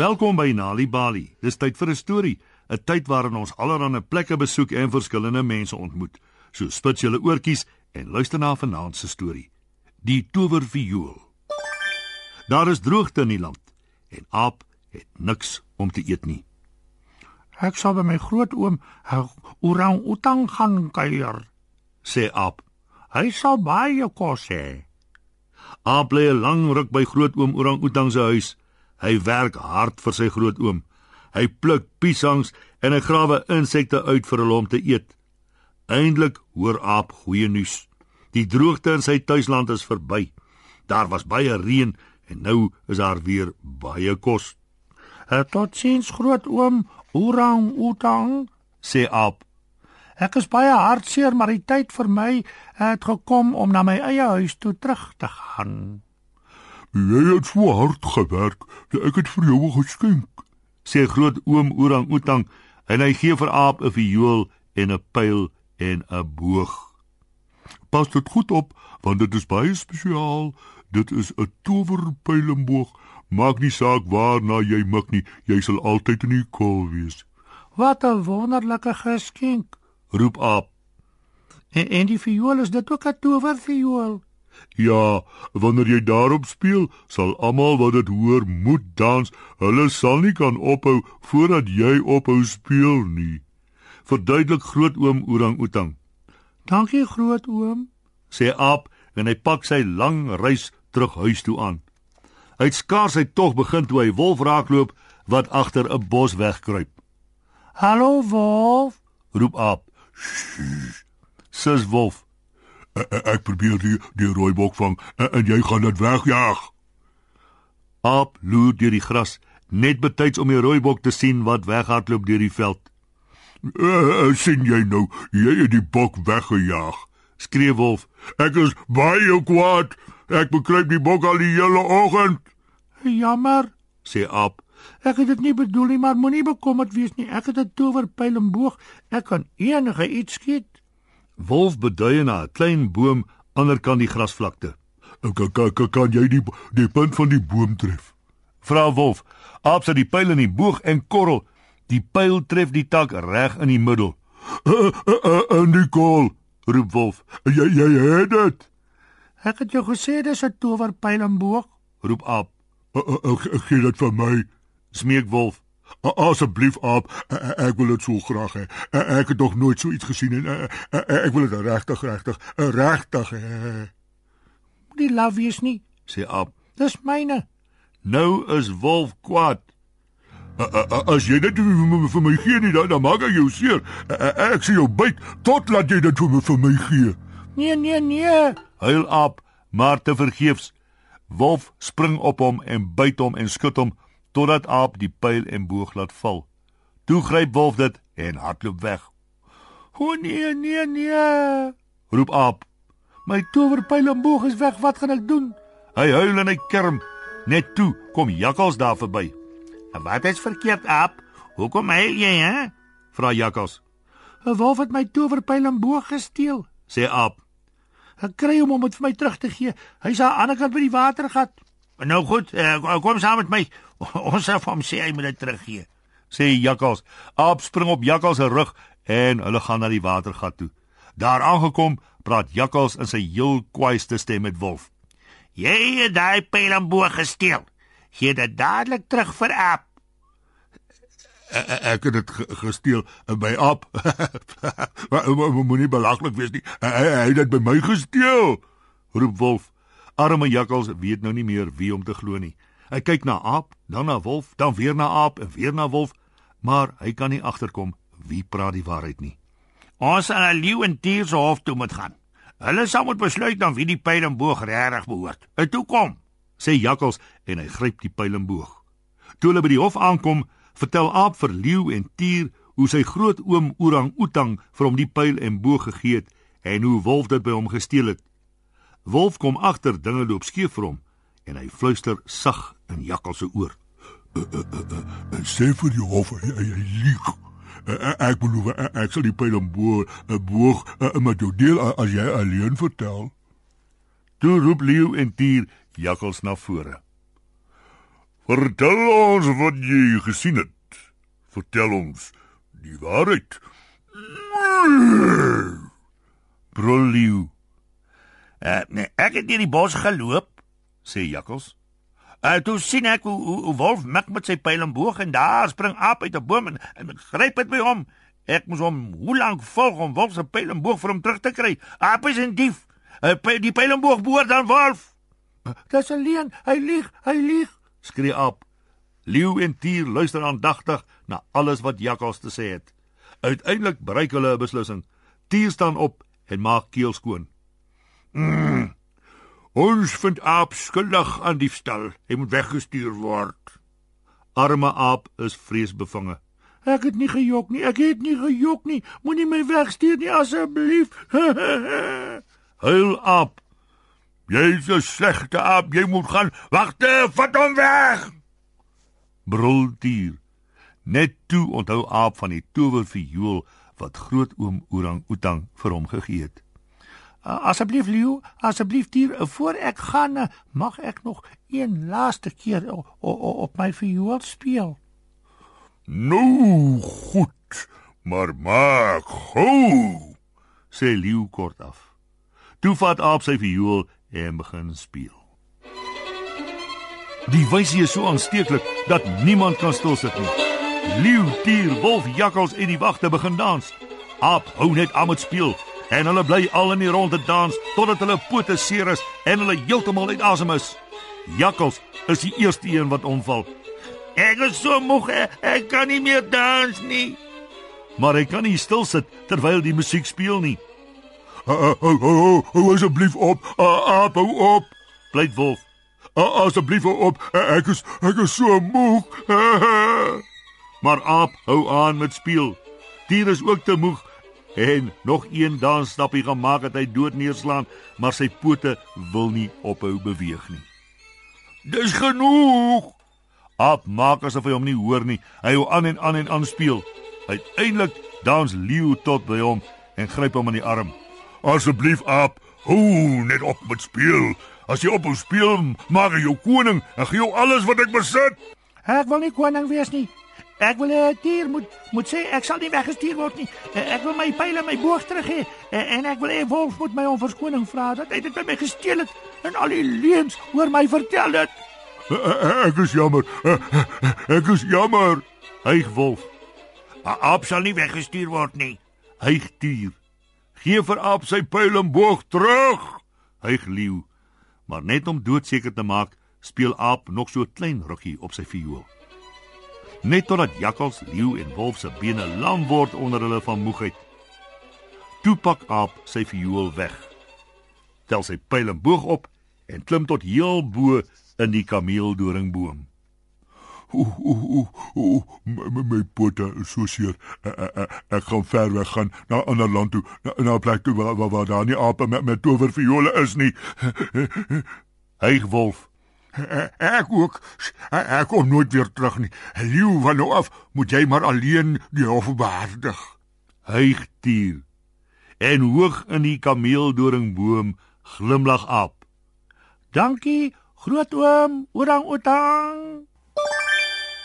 Welkom by Nali Bali. Dis tyd vir 'n storie, 'n tyd waarin ons allerlei plekke besoek en verskillende mense ontmoet. So spits julle oortjies en luister na vanaand se storie. Die towerviool. Daar is droogte in die land en Aap het niks om te eet nie. Ek sal by my grootoom orang-outang gaan kuier, sê Aap. Hy sal baie kos hê. Aap bly 'n lang ruk by grootoom orang-outang se huis. Hy werk hard vir sy grootoom. Hy pluk piesangs en hy grawe insekte uit vir hulle om te eet. Eindelik hoor Aap goeie nuus. Die droogte in sy tuisland is verby. Daar was baie reën en nou is daar weer baie kos. "Tot sins grootoom Orang Outang," sê Aap. "Ek is baie hartseer, maar die tyd vir my het gekom om na my eie huis toe terug te gaan." Jy het so hard gewerk, dat ek het vir jou geskenk, sê groot oom Orang Outang en hy gee vir Aap 'n viool en 'n pyl en 'n boog. Pas dit goed op, want dit is baie spesiaal. Dit is 'n towerpylenboog. Maak nie saak waarna jy mik nie, jy sal altyd in die kol wees. Wat 'n wonderlike geskenk, roep Aap. En, en die viool is dit ook 'n towerviool. Ja, wanneer jy daarop speel, sal almal wat dit hoor moet dans. Hulle sal nie kan ophou voordat jy ophou speel nie. Verduidelik grootoom Orang-Outang. Dankie grootoom, sê Aap en hy pak sy lang reis terug huis toe aan. Hy het skaars hy tog begin toe hy wolf raakloop wat agter 'n bos wegkruip. "Hallo wolf," roep Aap. Sis wolf. Ek probeer die die rooi bok vang en jy gaan dit wegjaag. Aap loer deur die gras net betyds om die rooi bok te sien wat weghardloop deur die veld. Sien jy nou, jy het die bok weggejaag. Skree wolf. Ek is baie kwaad. Ek bekruip die bok al die hele oggend. Jammer, sê Aap. Ek het dit nie bedoel nie, maar moenie bekommerd wees nie. Ek het 'n towerpyl en boog. Ek kan enige iets skiet. Wolf beduie na 'n klein boom aanderkant die grasvlakte. Kan kan kan jy die die punt van die boom tref? Vra Wolf. Aap sit die pyl in die boog en korrel. Die pyl tref die tak reg in die middel. Uh, uh, uh, in die kol, roep Wolf. Jy jy het dit. Ek het jou gesê dis 'n towerpyl en boog, roep Aap. Uh, uh, uh, gee dit vir my, smeek Wolf. Asseblief Aap, ek wil dit so graag hê. Ek het nog nooit so iets gesien en ek wil dit regtig regtig regtig hê. Die love wees nie, sê Aap. Dis myne. Nou is Wolf kwaad. As jy dit vir my gee nie, dan, dan maak ek jou seer. Ek sien jou byt tot laat jy dit vir my gee. Nee, nee, nee. Huil Aap, maar te vergeefs. Wolf spring op hom en byt hom en skud hom totdat Aap die pyl en boog laat val. Toe gryp Wolf dit en hardloop weg. "O nee, nee, nee!" roep Aap. "My towerpyl en boog is weg, wat gaan ek doen?" Hy huil en hy kerm. Net toe kom Jakkals daar verby. "En wat is verkeerd, Aap? Hoekom huil jy, hè?" vra Jakkals. "'n Wolf het my towerpyl en boog gesteel," sê Aap. "Ek kry hom om dit vir my terug te gee. Hy's aan die ander kant by die watergat." "Nou goed, uh, kom saam met my." Ons sal hom sê hy moet dit teruggee. Sê Jakkals. Aap spring op Jakkals se rug en hulle gaan na die watergat toe. Daar aangekom, praat Jakkals in sy heel kwaaiste stem met Wolf. Jy het daai pyl en boog gesteel. Gee dit dadelik terug vir Aap. Ek het dit gesteel by Aap. Moenie belaglik wees nie. Hy het dit by my gesteel. Roep Wolf. Arme Jakkals weet nou nie meer wie om te glo nie. Hy kyk na aap, dan na wolf, dan weer na aap en weer na wolf, maar hy kan nie agterkom wie praat die waarheid nie. Ons sal na leeu en tier se hof toe moet gaan. Hulle sal moet besluit dan wie die pyl en boog regtig behoort. En toe kom, sê Jakkals en hy gryp die pyl en boog. Toe hulle by die hof aankom, vertel aap vir leeu en tier hoe sy groot oom Orang Outang vir hom die pyl en boog gegee het en hoe wolf dit by hom gesteel het. Wolf kom agter dinge loop skeef vir hom en hy fluister sag in Jakkal se oor. Uh, uh, uh, uh, sê vir die hof hy, hy, hy lieg. Uh, ek belowe uh, ek sal die pyl en boog uh, boog uh, met jou deel uh, as jy alleen vertel. Toe roep leeu en tier Jakkals na vore. Vertel ons wat jy gesien het. Vertel ons die waarheid. Brul leeu. Uh, nee, ek het in die bos geloop, sê Jakkals. Uh, toe sien ek hoe, hoe, hoe wolf mik met sy pyl en boog en daar spring aap uit 'n boom en, en gryp dit by hom. Ek moes hom hoe lank volg om wolf se pyl en boog vir hom terug te kry. Aap is 'n dief. Uh, die pyl en boog behoort aan wolf. Dis 'n leuen. Hy lieg, hy lieg, skree aap. Leeu en tier luister aandagtig na alles wat Jakkals te sê het. Uiteindelik bereik hulle 'n beslissing. Tier staan op en maak keel skoon. Mm. Ons vind aap skuldig aan diefstal. Hy moet weggestuur word. Arme aap is vreesbevange. Ek het nie gejok nie. Ek het nie gejok nie. Moenie my wegstuur nie asseblief. Huil aap. Jy's 'n slegte aap. Jy moet gaan. Wagte, vat hom weg. Brul dier. Net toe onthou aap van die towerviool wat grootoom Orang Utang vir hom gegee het. Uh, asseblief Leo, asseblief dier, voor ek gaan, uh, mag ek nog een laaste keer op, op, op my viool speel. Nou goed, maar maak gou, sê Leo kort af. Toe vat aap sy viool en begin speel. Die wysie is so aansteeklik dat niemand kan stil sit nie. Leeu, dier, wolf, jakkals en die wagte begin dans. Aap hou net aan met speel en hulle bly al in die ronde dans totdat hulle pote seer is en hulle heeltemal uit asem is. Jakkals is die eerste een wat omval. Ek is so moeg, ek kan nie meer dans nie. Maar hy kan nie stil sit terwyl die musiek speel nie. Hou hou hou asseblief op. Aap hou op. Pleit wolf. Asseblief op. Ek is ek is so moeg. maar aap hou aan met speel. Dier is ook te moeg en nog een dansstappie gemaak het hy dood neerslaan, maar sy pote wil nie ophou beweeg nie. Dis genoeg. Aap maak asof hy hom nie hoor nie. Hy hou aan en aan en aan speel. Uiteindelik dans leeu tot by hom en gryp hom aan die arm. Asseblief aap, hou net op met speel. As jy ophou speel, maak ek jou koning en gee jou alles wat ek besit. Ek wil nie koning wees nie. Ek wil 'n uh, dier moet moet sê ek sal nie weggestuur word nie. Uh, ek wil my pile en my boog terug hê uh, en ek wil 'n wolf moet my om verskoning vra dat hy dit by my gesteel het en al die leuns oor my vertel het. Ek is jammer. Ek is jammer. Hyg wolf. Aap sal nie weggestuur word nie. Hyg dier. Gee vir aap sy pyl en boog terug. Hyg leeu. Maar net om doodseker te maak, speel aap nog so klein rukkie op sy viool net totdat jakkals, leeu en wolf se bene lam word onder hulle van moegheid. Toe pak aap sy viool weg. Tel sy pyl en boog op en klim tot heel bo in die kameeldoringboom. Ooh, ooh, ooh, ooh, my, my pote is so seer. Ek, ek, ek gaan ver weg gaan na 'n ander land toe, na 'n plek toe waar, waar, waar daar nie ape met met towerviole is nie. Hyg wolf Ek ook. Ek kom nooit weer terug nie. Leeu van nou af moet jy maar alleen die hof behartig. Hyg dier. En hoog in die kameeldoringboom glimlag aap. Dankie, groot oom, orang utang.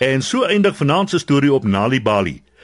En so eindig vanaand se storie op Nali Bali.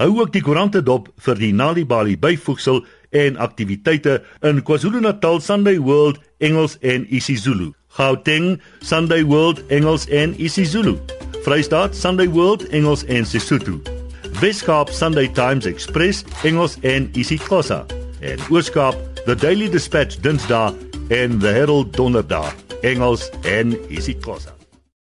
Hou ook die koerante dop vir die Nalibali byvoegsel en aktiwiteite in KwaZulu-Natal Sunday World Engels en isiZulu. Gauteng Sunday World Engels en isiZulu. Vrystaat Sunday World Engels en Sesotho. Weskaap Sunday Times Express Engels en isiXhosa. En Ooskaap The Daily Dispatch Dinsdae en The Herald Donderdag Engels en isiXhosa.